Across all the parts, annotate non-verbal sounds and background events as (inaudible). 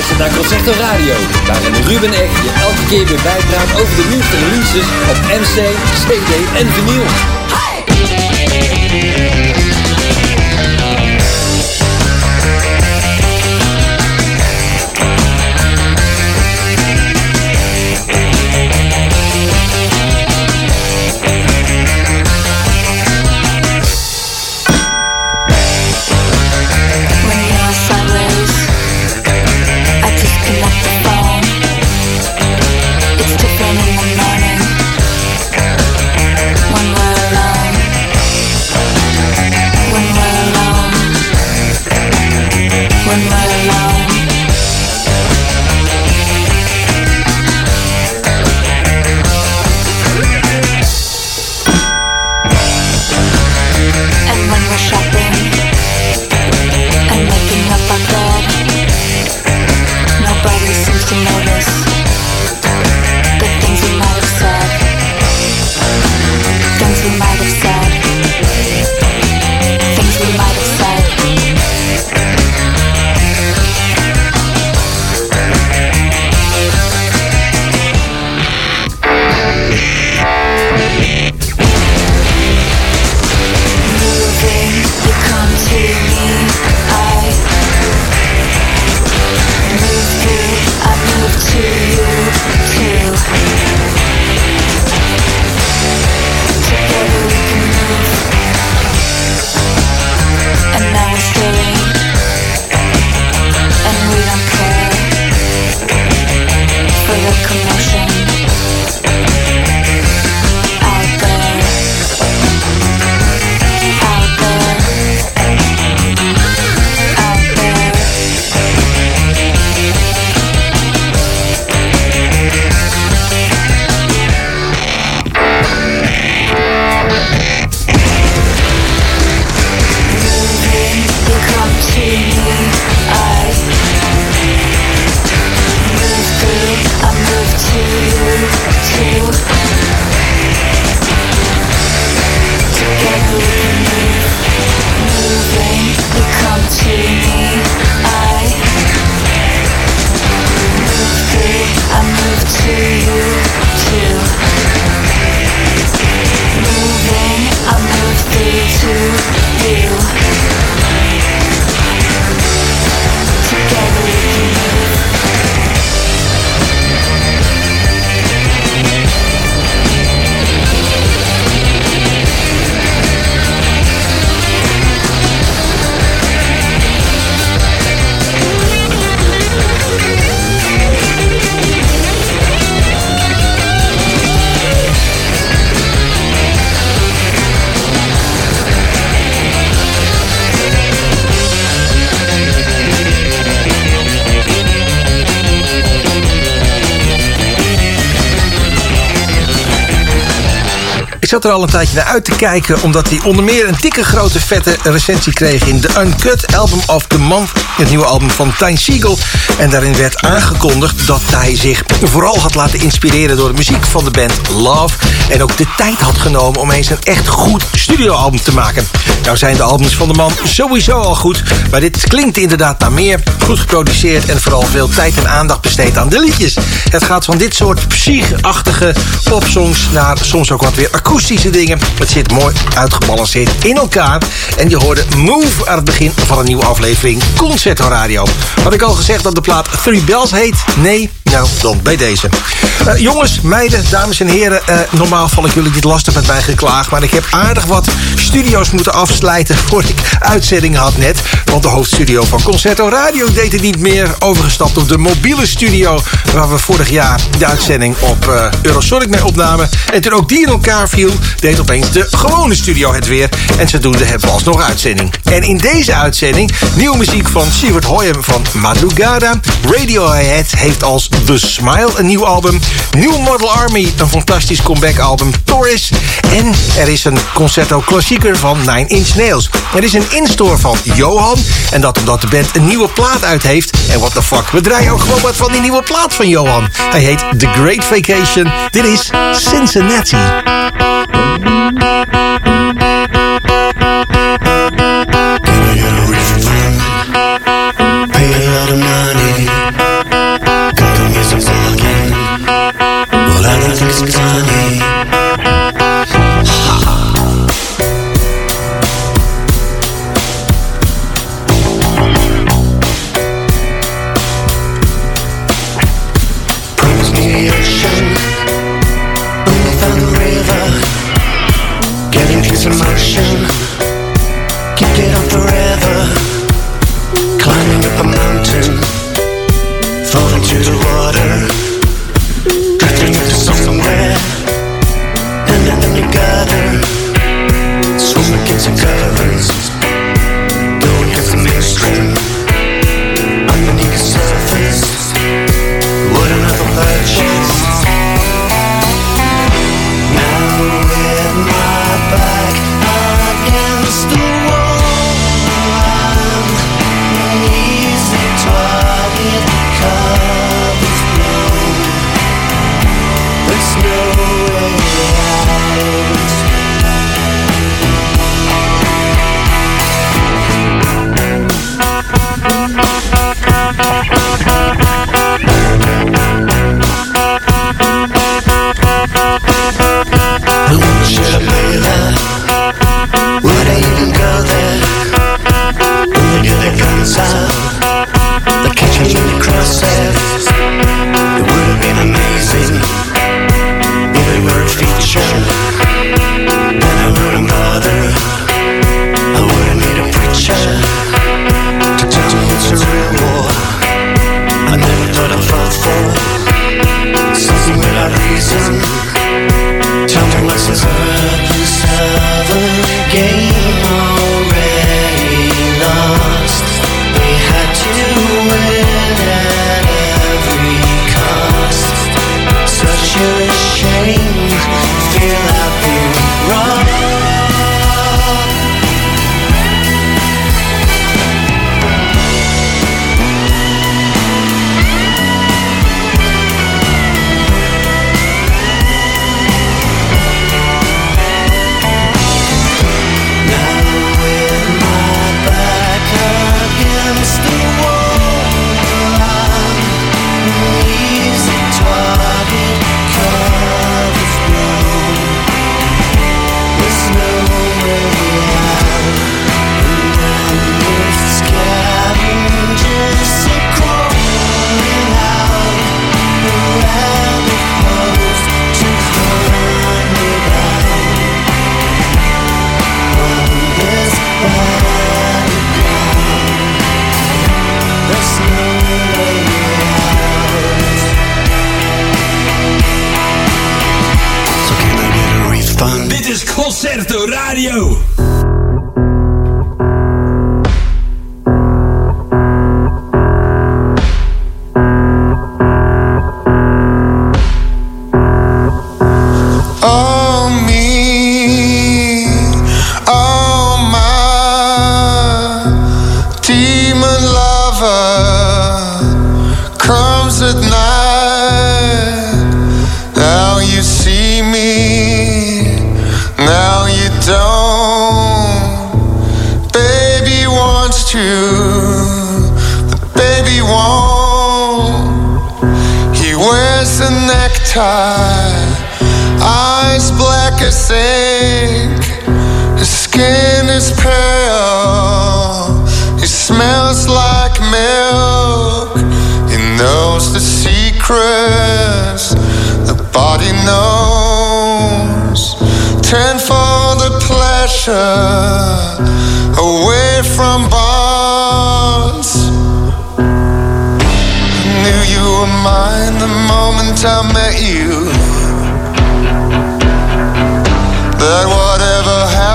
luistert naar Concerto Radio, waarin Ruben Ek je elke keer weer bijpraat over de nieuwste releases op MC, CD en vinyl. When zat er al een tijdje naar uit te kijken... omdat hij onder meer een dikke grote vette recensie kreeg... in The Uncut Album of the Month. Het nieuwe album van Tyne Siegel. En daarin werd aangekondigd dat hij zich vooral had laten inspireren... door de muziek van de band Love. En ook de tijd had genomen om eens een echt goed studioalbum te maken. Nou zijn de albums van de man sowieso al goed... maar dit klinkt inderdaad naar meer. Goed geproduceerd en vooral veel tijd en aandacht besteed aan de liedjes. Het gaat van dit soort psychachtige popsongs... naar soms ook wat weer akoestische dingen. Het zit mooi uitgebalanceerd in elkaar. En je hoorde Move aan het begin van een nieuwe aflevering Had ik al gezegd dat de plaat Three Bells heet? Nee? Nou, dan bij deze. Eh, jongens, meiden, dames en heren... eh, normaal val ik jullie niet lastig met mijn geklaag... maar ik heb aardig wat studio's moeten afsluiten... voordat ik uitzendingen had net. Want de hoofdstudio van Concerto Radio deed het niet meer. Overgestapt op de mobiele studio... waar we vorig jaar de uitzending op eh, Eurosonic mee opnamen. En toen ook die in elkaar viel... deed opeens de gewone studio het weer. En zodoende hebben we alsnog uitzending. En in deze uitzending nieuwe muziek van Siewert Hoyem van Madrugada. Radiohead heeft als The Smile een nieuw album. New Model Army, een fantastisch comeback album. Taurus. En er is een concerto klassieker van Nine Inch Nails. Er is een instore van Johan. En dat omdat de band een nieuwe plaat uit heeft. En what the fuck, we draaien ook gewoon wat van die nieuwe plaat van Johan. Hij heet The Great Vacation. Dit is Cincinnati. It's funny.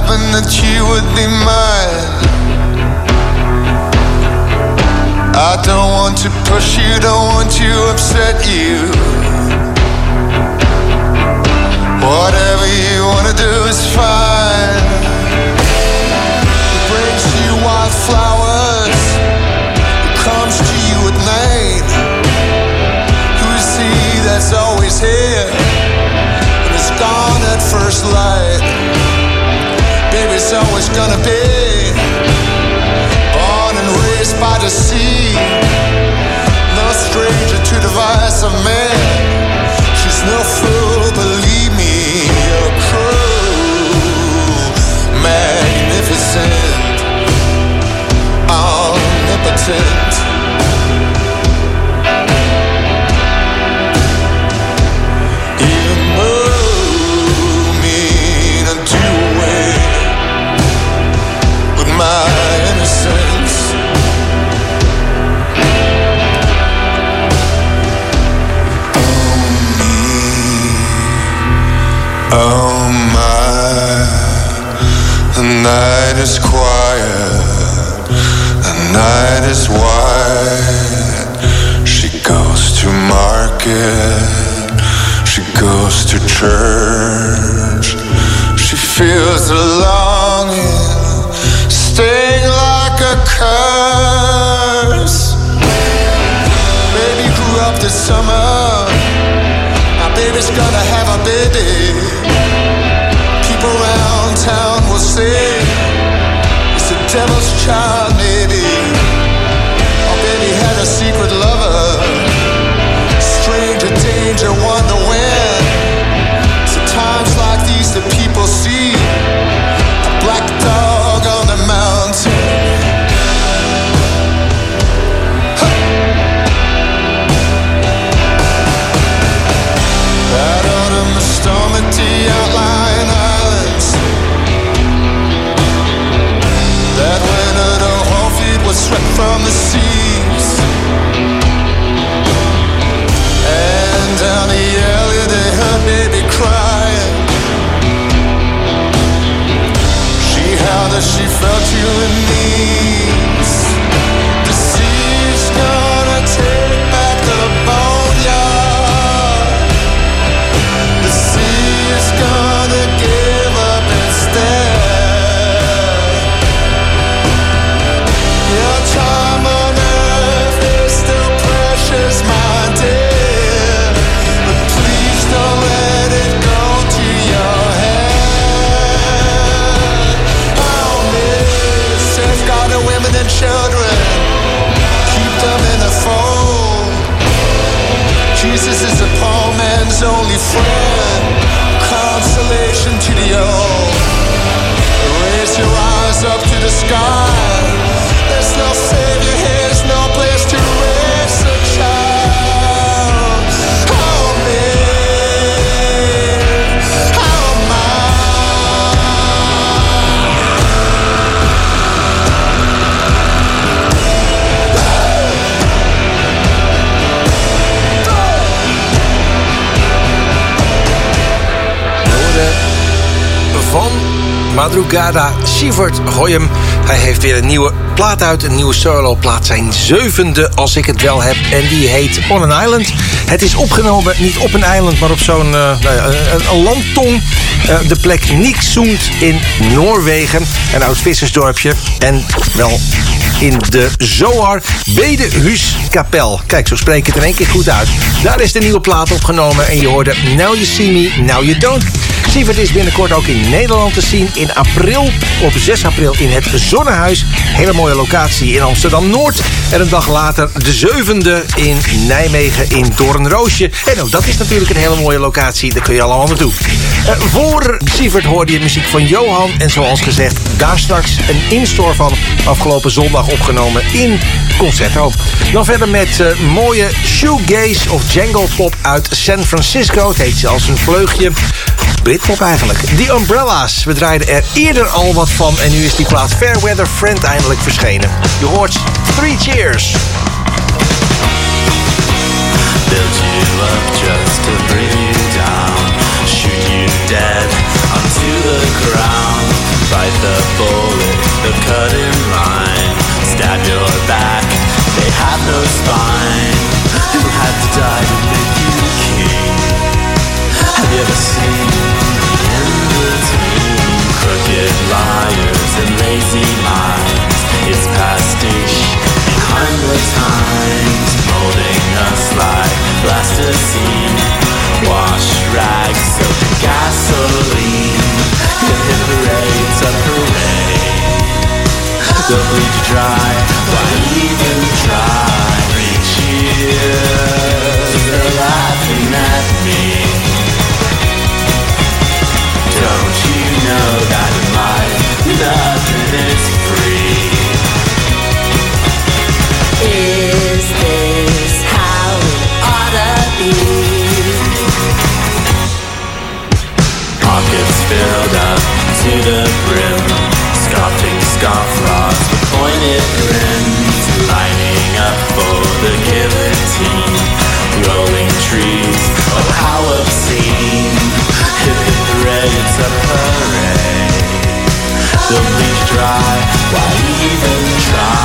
hoping that you would be mine. I don't want to push you, don't want to upset you. Whatever you wanna do is fine. It brings you wildflowers. It comes to you at night. Who see that's always here and it's gone at first light that's always gonna be. Born and raised by the sea, no stranger to the vice of man. She's no fool, believe me, you're cruel, magnificent, omnipotent. night is quiet, the night is wide. She goes to market, she goes to church, she feels the longing. Van Madrugada Sievert Goyem. Hij heeft weer een nieuwe plaat uit, een nieuwe solo-plaat. Zijn zevende, als ik het wel heb. En die heet On an Island. Het is opgenomen niet op een eiland, maar op zo'n ja, een, landtong. Eh, de plek Niksund in Noorwegen. Een oud vissersdorpje. En wel in de Zoar Bedehuskapel. Kijk, zo spreek ik het in één keer goed uit. Daar is de nieuwe plaat opgenomen en je hoorde Now You See Me, Now You Don't. Sievert is binnenkort ook in Nederland te zien in april. Op 6 april in het Zonnehuis. Hele mooie locatie in Amsterdam-Noord. En een dag later de zevende in Nijmegen in Doornroosje. En ook dat is natuurlijk een hele mooie locatie. Daar kun je allemaal naartoe. Eh, voor Sievert hoorde je muziek van Johan. En zoals gezegd, daar straks een instore van afgelopen zondag opgenomen in Concerto. Dan verder met eh, mooie shoegaze of jangle pop uit San Francisco. Het heet zelfs een vleugje. Britpop eigenlijk. The Umbrellas. We draaiden er eerder al wat van en nu is die plaat Fairweather Friend eindelijk verschenen. Je hoort Three Cheers. Build you up just to bring you down. Shoot you dead onto the ground. Bite the bullet, the cutting line. Stab your back, they have no spine. Who had to die to make ever seen? Crooked liars and lazy minds. It's pastiche times, molding us like. Wash gasoline. The hit a parade. They'll bleed you dry. Why even try? the bleach dry? Why even try?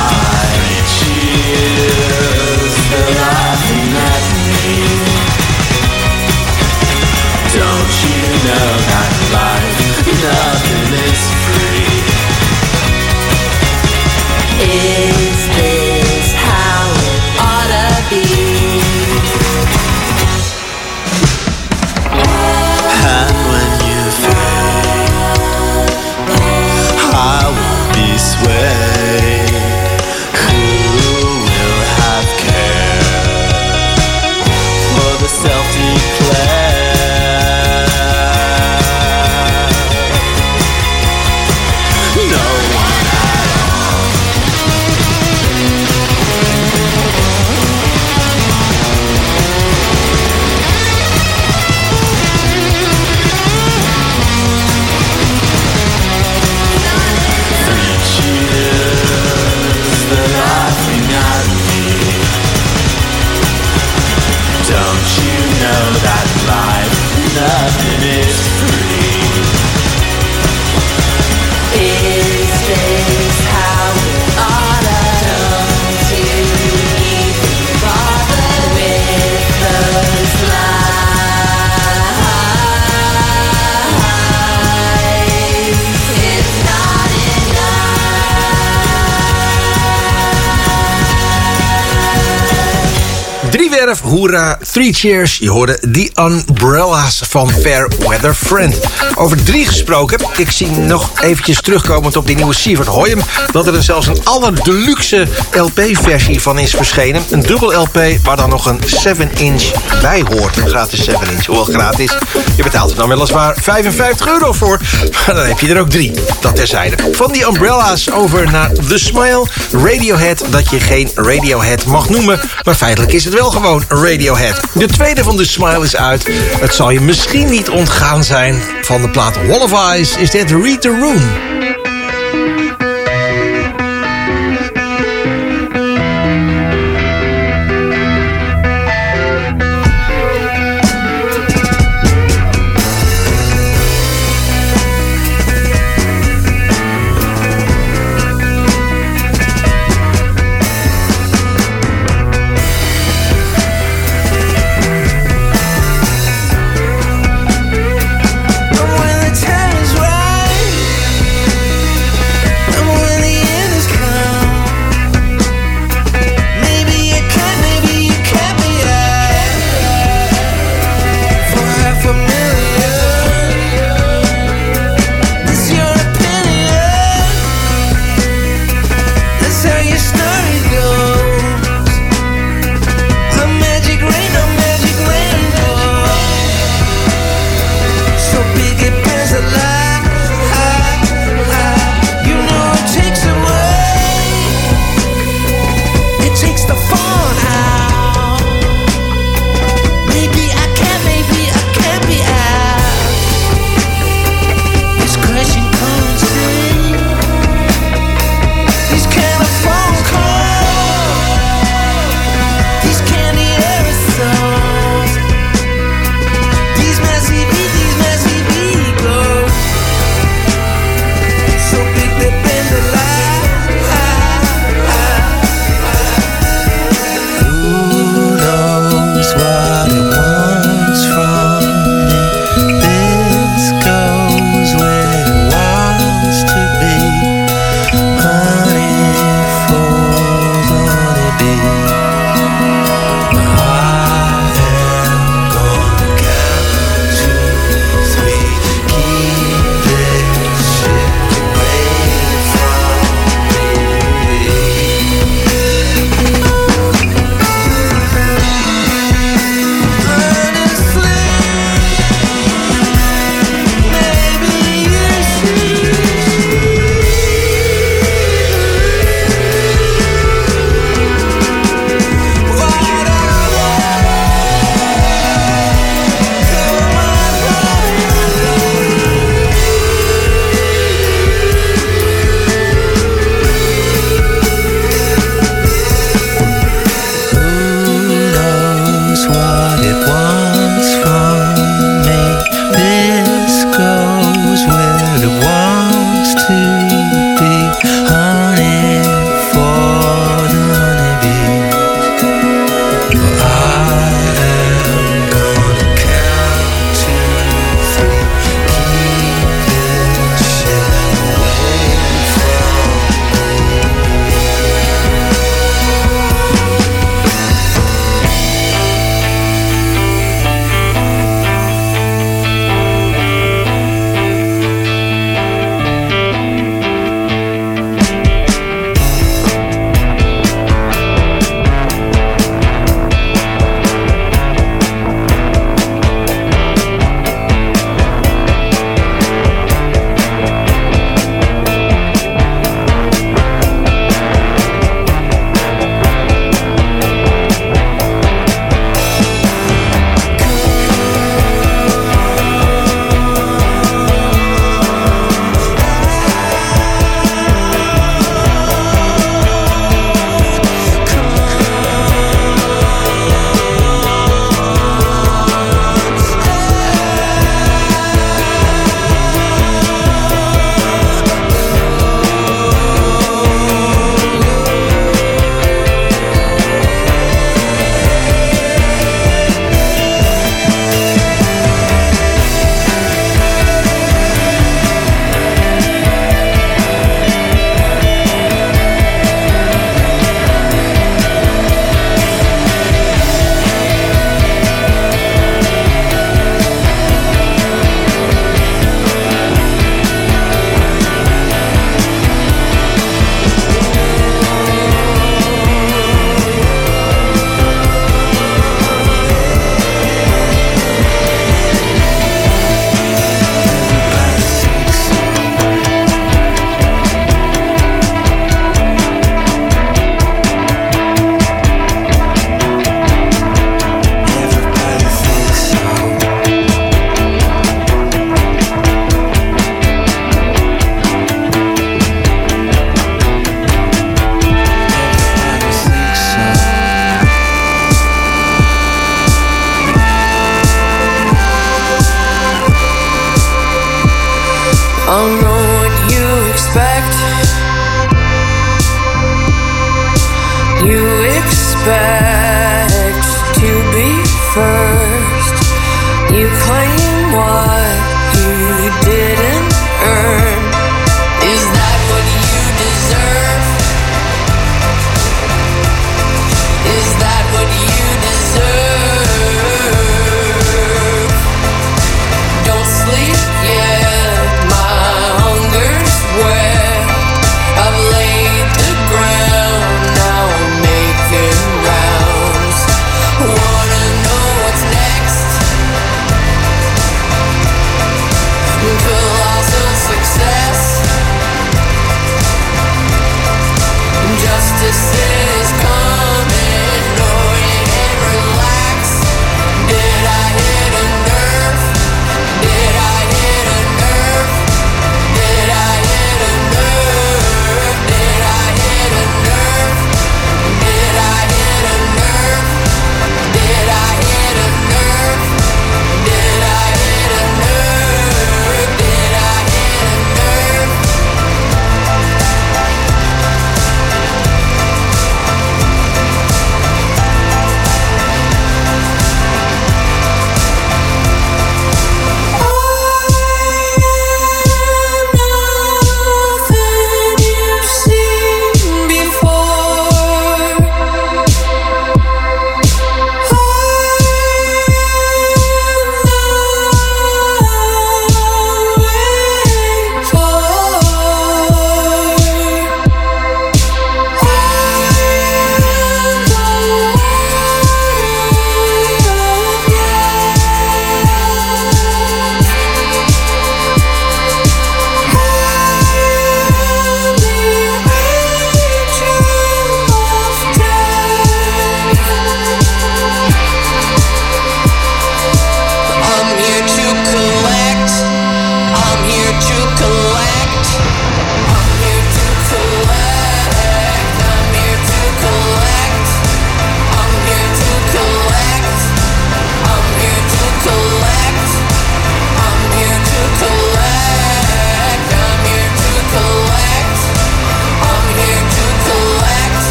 Hoera, Three Cheers. Je hoorde The Umbrellas van Fair Weather Friend. Over drie gesproken. Ik zie nog eventjes terugkomend op die nieuwe Sievert Hoyem... dat er zelfs een allerdeluxe LP-versie van is verschenen. Een dubbel LP waar dan nog een 7-inch bij hoort. Een gratis 7-inch. Hoewel gratis. Je betaalt er dan weliswaar 55 euro voor. Maar (laughs) dan heb je er ook drie. Dat terzijde. Van die Umbrellas over naar The Smile. Radiohead, dat je geen Radiohead mag noemen. Maar feitelijk is het wel gewoon Radiohead. De tweede van The Smile is uit. Het zal je misschien niet ontgaan zijn. Van de plaat Wall of Eyes is dit Read the Room.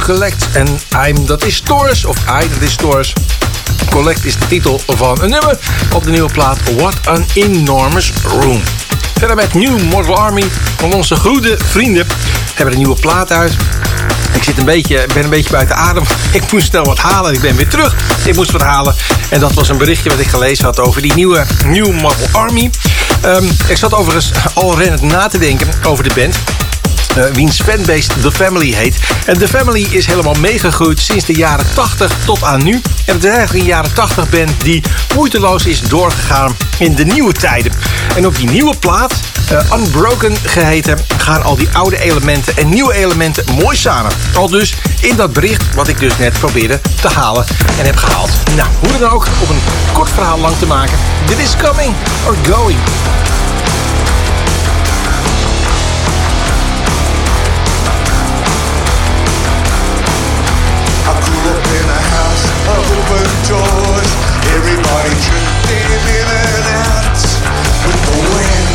Collect. En I'm, dat is Taurus. Of I, dat is Taurus. Collect is de titel van een nummer op de nieuwe plaat What an Enormous Room. Verder met New Mortal Army van onze goede vrienden. Hebben een nieuwe plaat uit. Ik zit een beetje, ben een beetje buiten adem. (laughs) Ik moest snel wat halen. Ik ben weer terug. Ik moest wat halen. En dat was een berichtje wat ik gelezen had over die nieuwe New Mortal Army. Ehm, ik zat overigens al rennend na te denken over de band. Eh, wiens fanbase The Family heet. En The Family is helemaal meegegroeid sinds de jaren 80 tot aan nu. En het is eigenlijk een jaren 80 band die moeiteloos is doorgegaan in de nieuwe tijden. En op die nieuwe plaat, eh, Unbroken geheten, gaan al die oude elementen en nieuwe elementen mooi samen. Al dus in dat bericht wat ik dus net probeerde te halen en heb gehaald. Nou, hoe dan ook, om een kort verhaal lang te maken. Dit is Coming or Going. Everybody drifting in and out with the wind.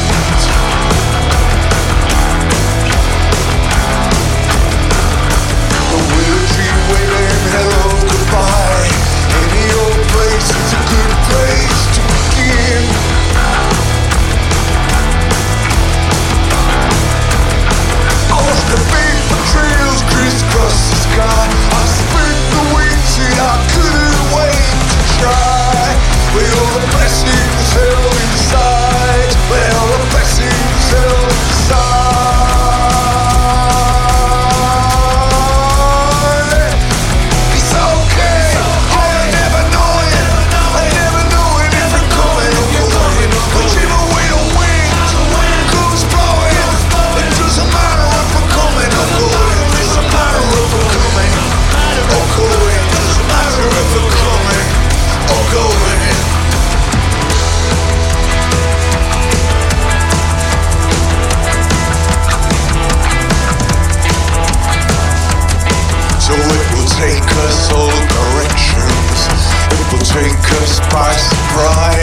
Hello goodbye. Any old place is a good place to begin. The paper trails crisscross the sky. ashes pride.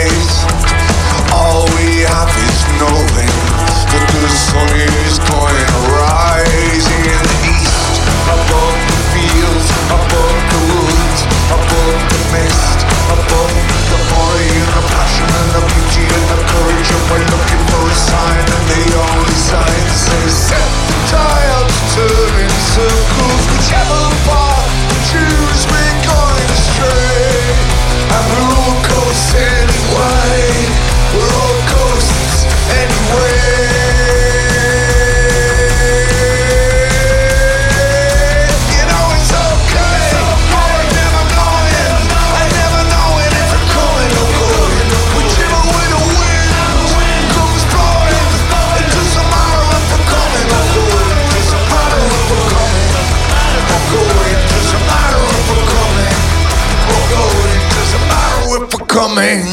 morning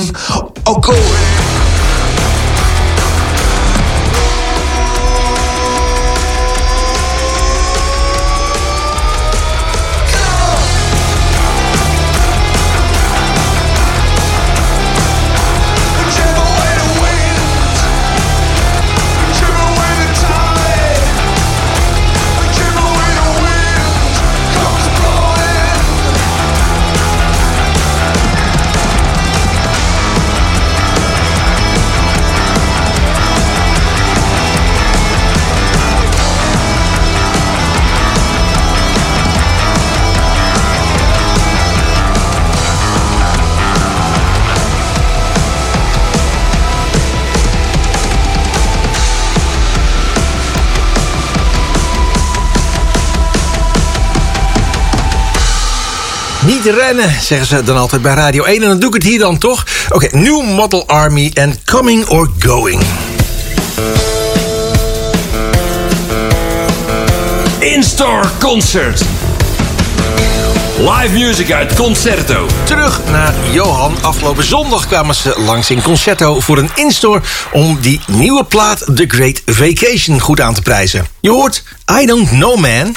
Niet rennen, zeggen ze dan altijd bij Radio 1. En dan doe ik het hier dan toch. Oké, New Model Army en Coming or Going. In-store concert. Live music uit Concerto. Terug naar Johan. Afgelopen zondag kwamen ze langs in Concerto voor een instore... om die nieuwe plaat The Great Vacation goed aan te prijzen. Je hoort I Don't Know Man.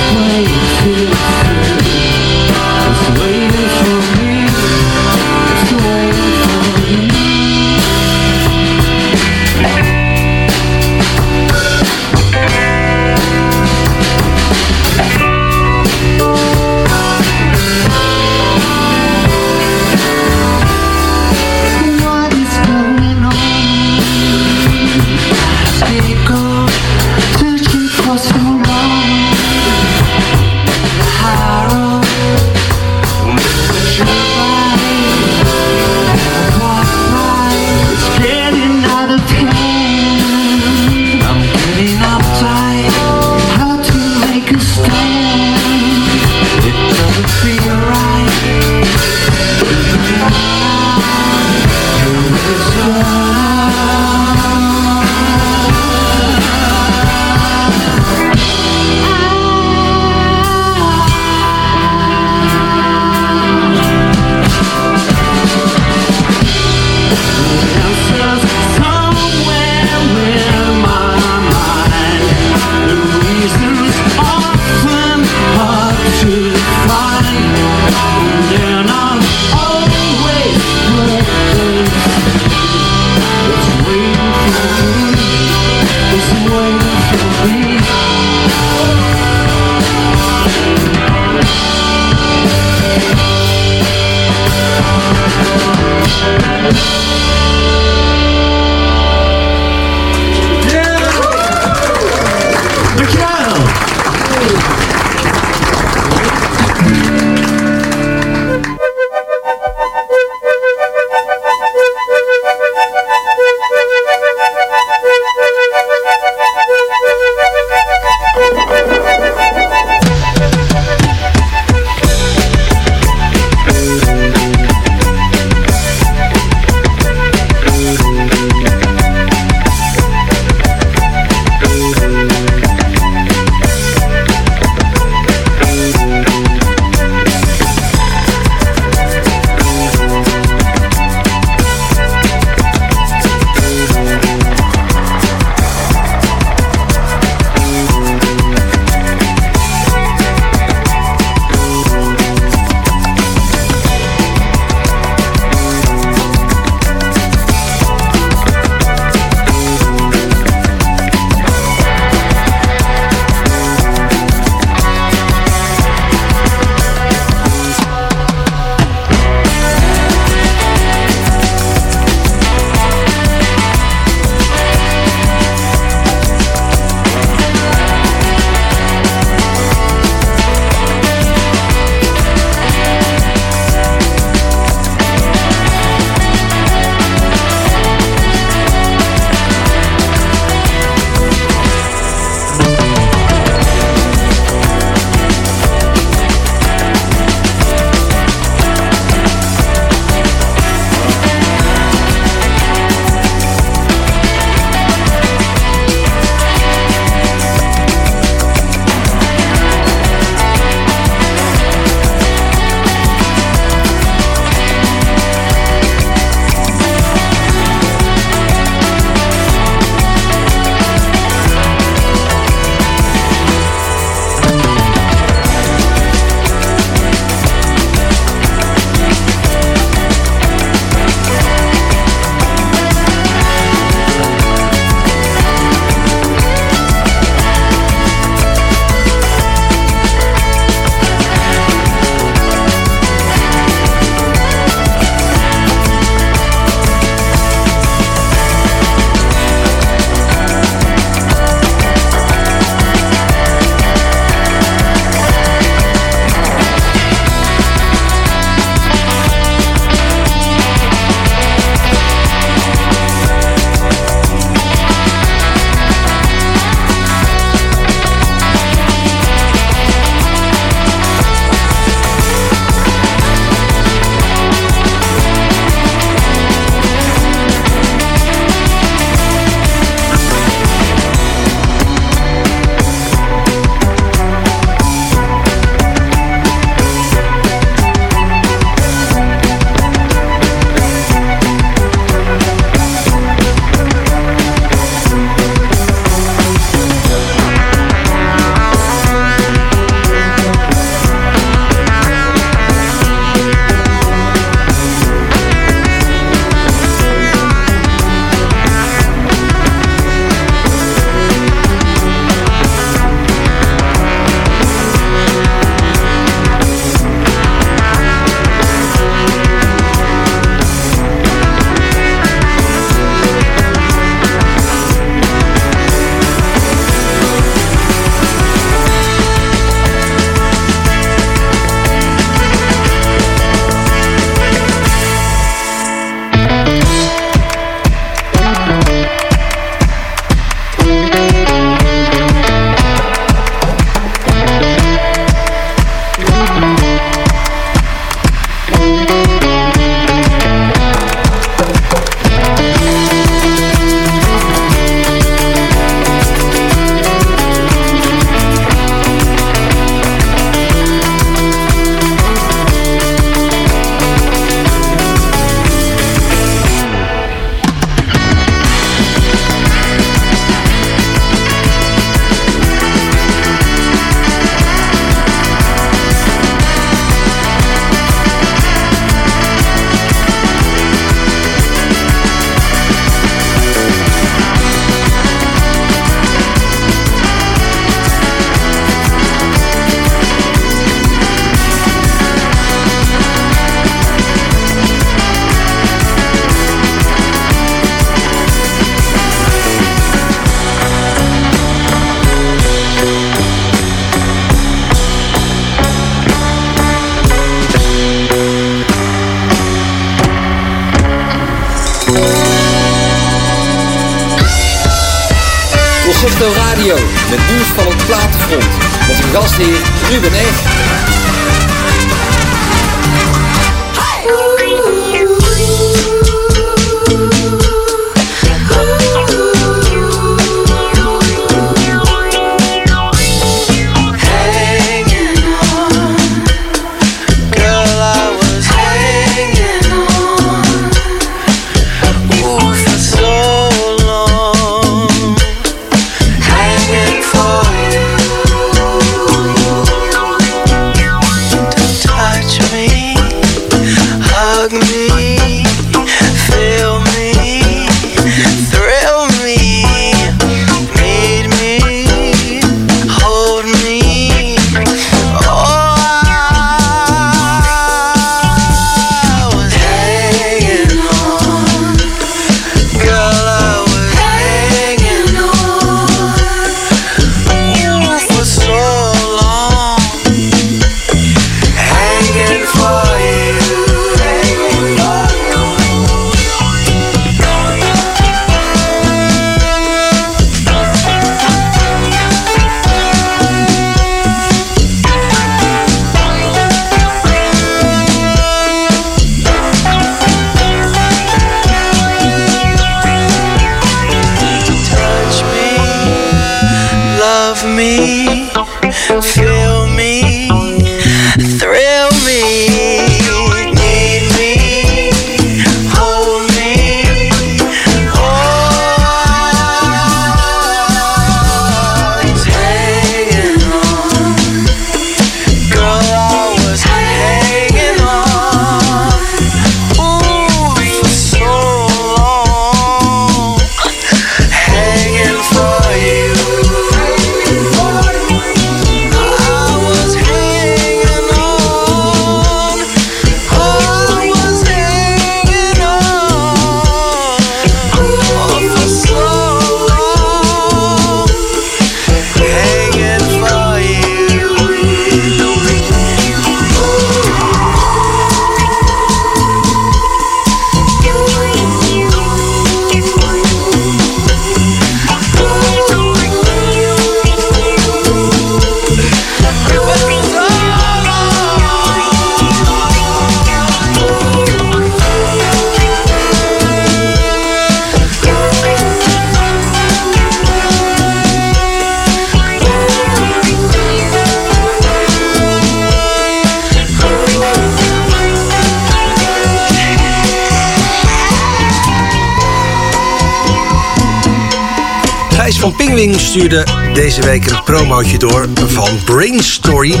Stuurde deze week een promootje door van Brain Story.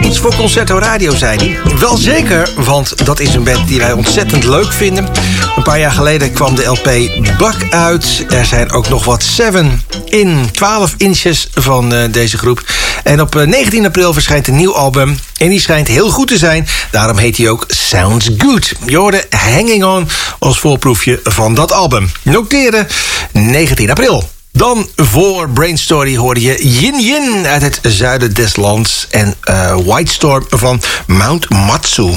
Iets voor Concerto Radio, zei hij. Wel zeker, want dat is een band die wij ontzettend leuk vinden. Een paar jaar geleden kwam de LP Buck uit. Er zijn ook nog wat 7 in 12 inches van eh, deze groep. En op eh, 19 april verschijnt een nieuw album. En die schijnt heel goed te zijn. Daarom heet hij ook Sounds Good. Je hoorde Hanging On als voorproefje van dat album. Noteren 19 april. Dan voor Brain Story hoorde je Yin Yin uit het zuiden des lands... en eh, White Storm van Mount Matsu.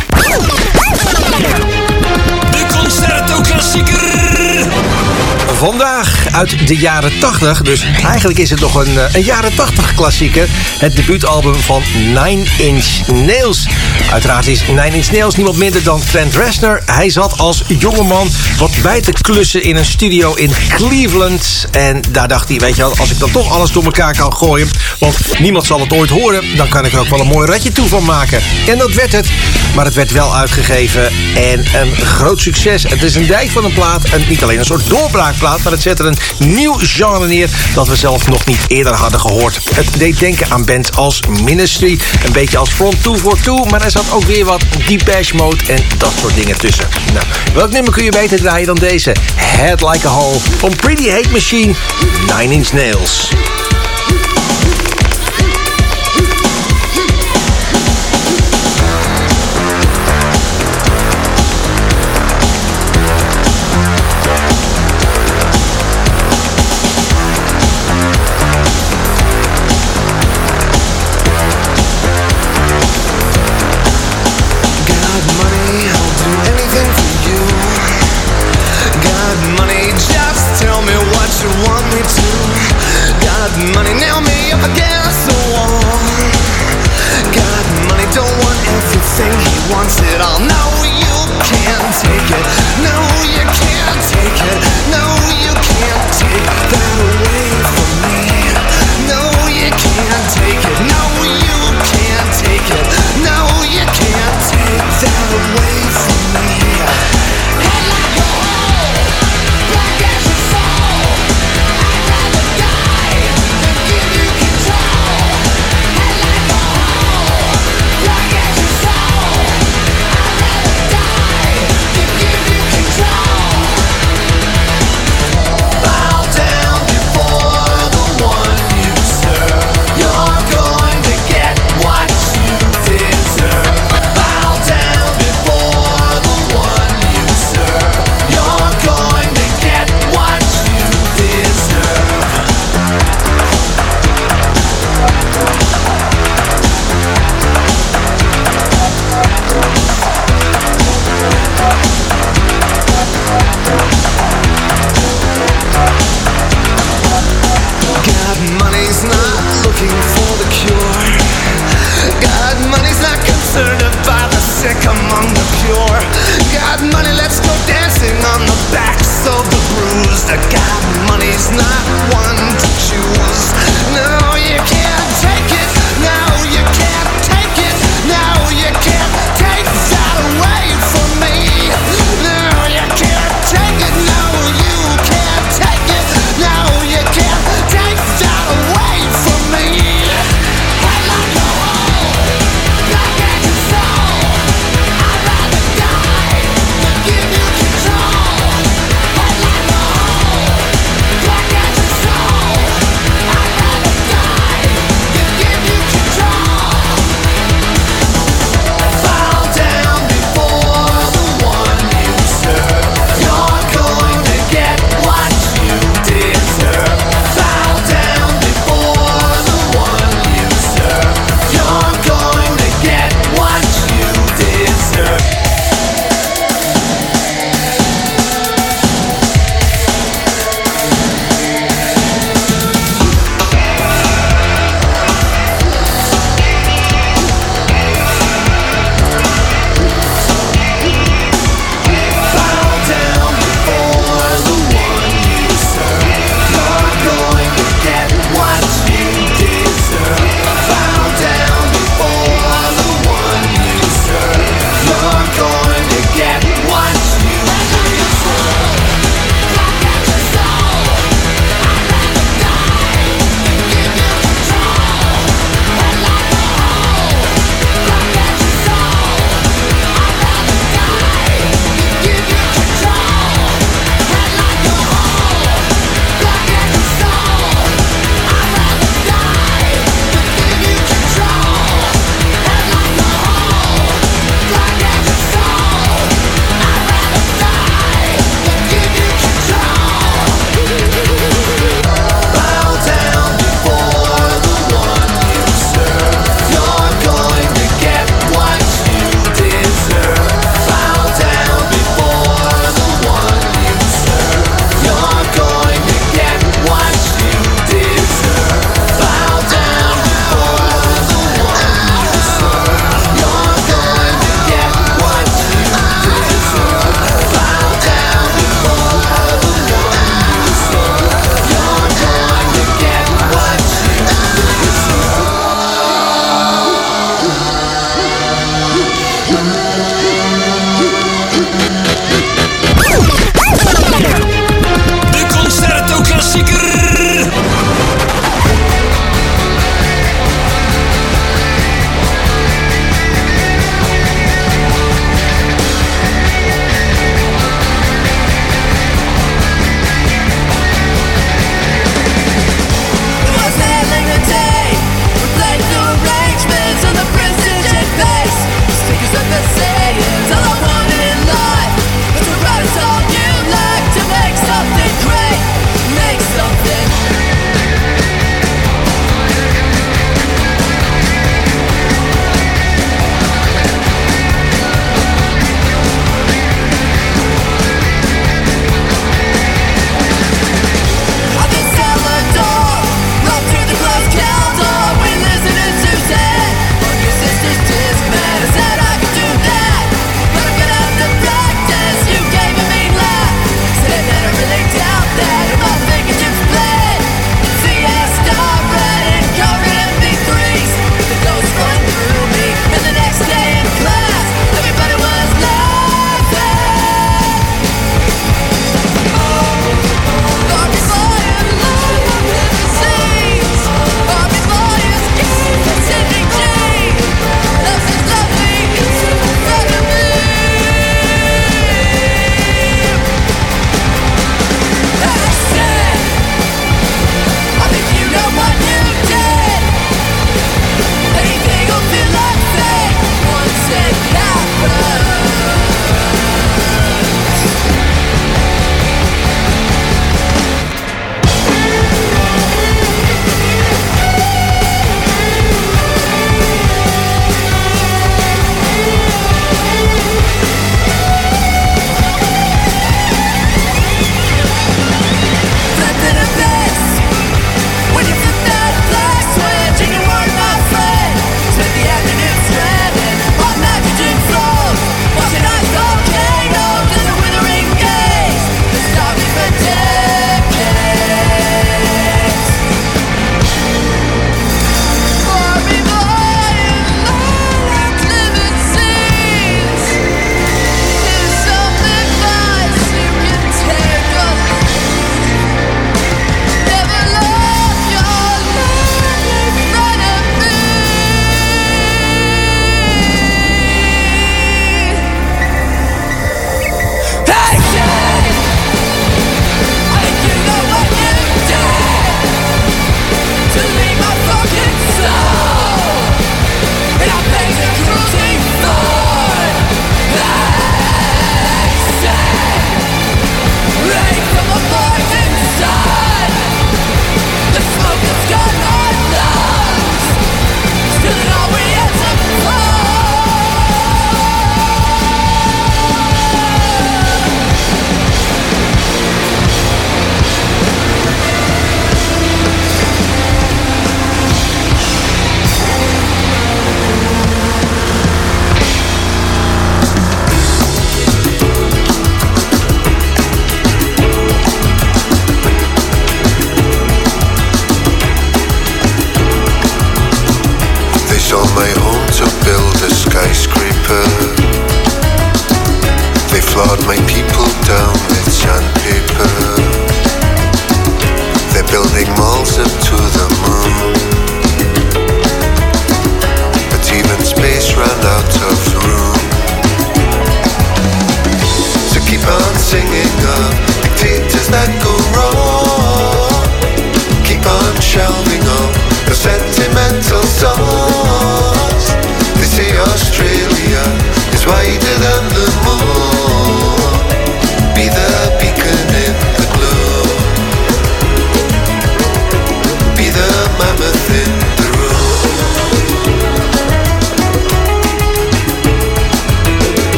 Vandaag uit de jaren 80, dus eigenlijk is het nog een, eh, een jaren 80 klassieker. Het debuutalbum van Nine Inch Nails. Uiteraard is Nine Inch Nails niemand minder dan Trent Reznor. Hij zat als jongeman wat bij te klussen in een studio in Cleveland. En daar dacht hij, weet je wel, als ik dan toch alles door elkaar kan gooien... want niemand zal het ooit horen, dan kan ik er ook wel een mooi ratje toe van maken. En dat werd het, maar het werd wel uitgegeven en een groot succes. Het is een dijk van een plaat, en niet alleen een soort doorbraakplaat... maar het zet er een nieuw genre neer dat we zelf nog niet eerder hadden gehoord. Het deed denken aan bands als Ministry, een beetje als Front 242... maar er zat ook weer wat Depeche Mode en dat soort dingen tussen. Nou, welk nummer kun je beter draaien dan deze? Head Like a Hole van Pretty Hate Machine, Nine Inch Nails.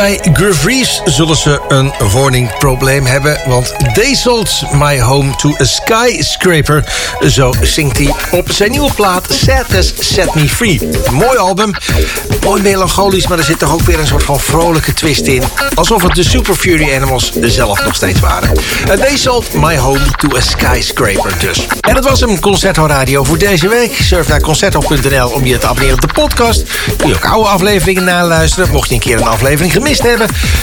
Bij Gurvries zullen ze een woningprobleem hebben. Want They sold my home to a skyscraper. Zo zingt hij op zijn nieuwe plaat Sadness Set Me Free. Mooi album. Mooi melancholisch, maar er zit toch ook weer een soort van vrolijke twist in. Alsof het de Super Fury Animals zelf nog steeds waren. En They sold my home to a skyscraper dus. En dat was hem, Concerto Radio voor deze week. Surf naar concerto.nl om je te abonneren op de podcast. Kun je ook oude afleveringen naluisteren. Mocht je een keer een aflevering gemist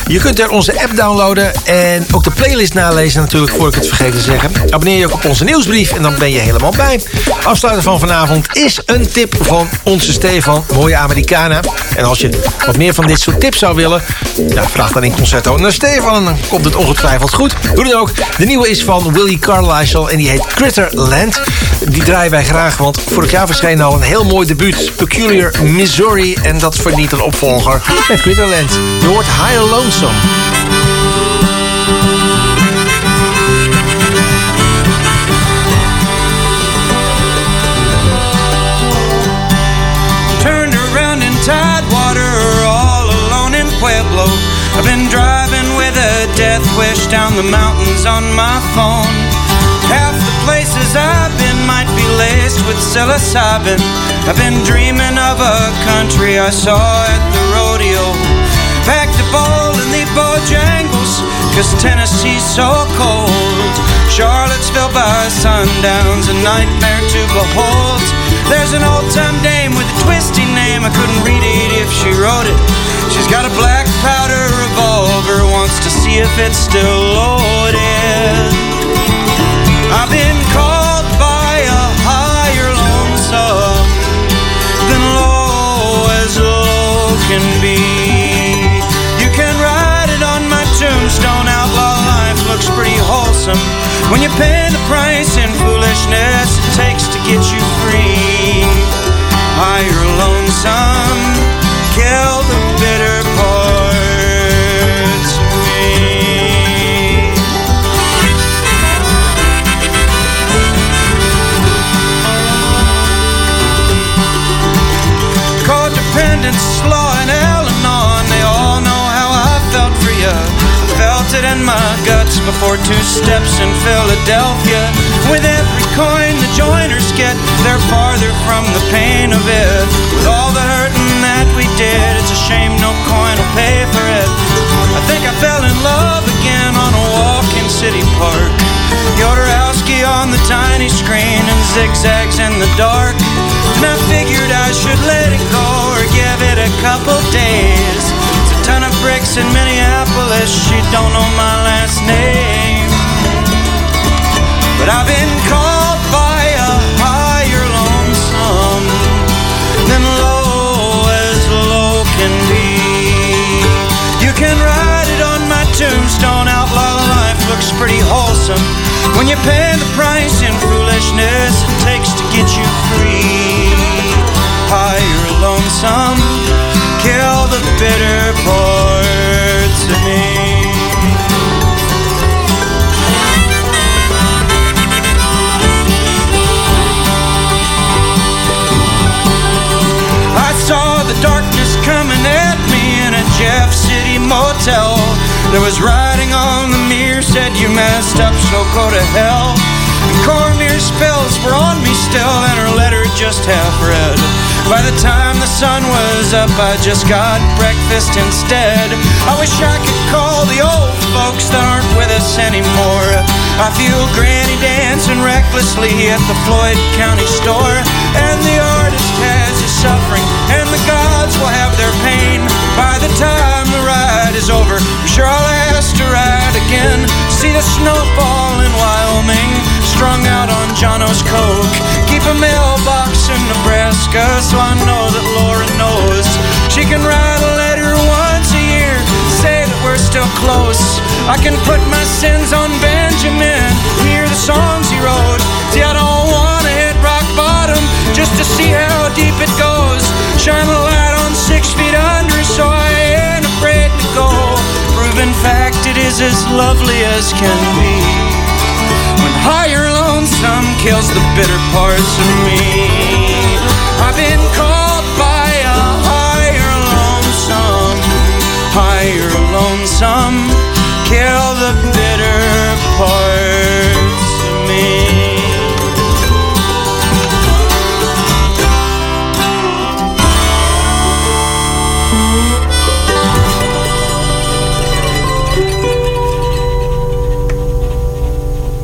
Je kunt er onze app downloaden en ook de playlist nalezen natuurlijk, voor ik het vergeet te zeggen. Abonneer je ook op onze nieuwsbrief en dan ben je helemaal bij. Afsluiter van vanavond is een tip van onze Stefan, mooie Americana. En als je wat meer van dit soort tips zou willen, ja, vraag dan in Concerto naar Stefan en dan komt het ongetwijfeld goed. Hoe dan ook, de nieuwe is van Willie Carlisle en die heet Critterland. Die draaien wij graag, want vorig jaar verscheen al een heel mooi debuut, Peculiar Missouri. En dat verdient een opvolger (laughs) met Critterland. Hoort Higher Lonesome. Turned around in Tidewater, all alone in Pueblo. I've been driving with a death wish down the mountains on my phone. Half the places I've been might be laced with psilocybin. I've been dreaming of a country I saw at the rodeo. Ball in the Bojangles, cause Tennessee's so cold. Charlottesville by sundown's a nightmare to behold. There's an old time dame with a twisty name, I couldn't read it if she wrote it. She's got a black powder revolver, wants to see if it's still loaded. I've been called looks pretty wholesome when you pay the price in foolishness it takes to get you free. Higher lonesome, kill the bitter parts of me. Codependence, law, and Al-Anon They all know how I felt for you I felt it in my guts before two steps in Philadelphia With every coin the joiners get They're farther from the pain of it With all the hurting that we did It's a shame no coin will pay for it I think I fell in love again on a walk in City Park Jodorowsky on the tiny screen and zigzags in the dark. And I figured I should let it go or give it a couple days. Bricks in Minneapolis, she don't know my last name. But I've been called by a higher lonesome than low as low can be. You can write it on my tombstone, outlaw life looks pretty wholesome. When you pay the price in foolishness it takes to get you free. Higher lonesome, There was writing on the mirror said you messed up, so go to hell. And Cormier's spells were on me still, and her letter just half read. By the time the sun was up, I just got breakfast instead. I wish I could call the old folks that aren't with us anymore. I feel Granny dancing recklessly at the Floyd County store, and the artist has his suffering, and the gods will have their pain. By the time over, I'm sure I'll ask to ride again. See the snowfall in Wyoming, strung out on Jono's coke. Keep a mailbox in Nebraska, so I know that Laura knows. She can write a letter once a year, say that we're still close. I can put my sins on Benjamin, hear the songs he wrote. See, I don't wanna hit rock bottom just to see how deep it goes. Shine a light on six feet under, is as lovely as can be. When higher lonesome kills the bitter parts of me. I've been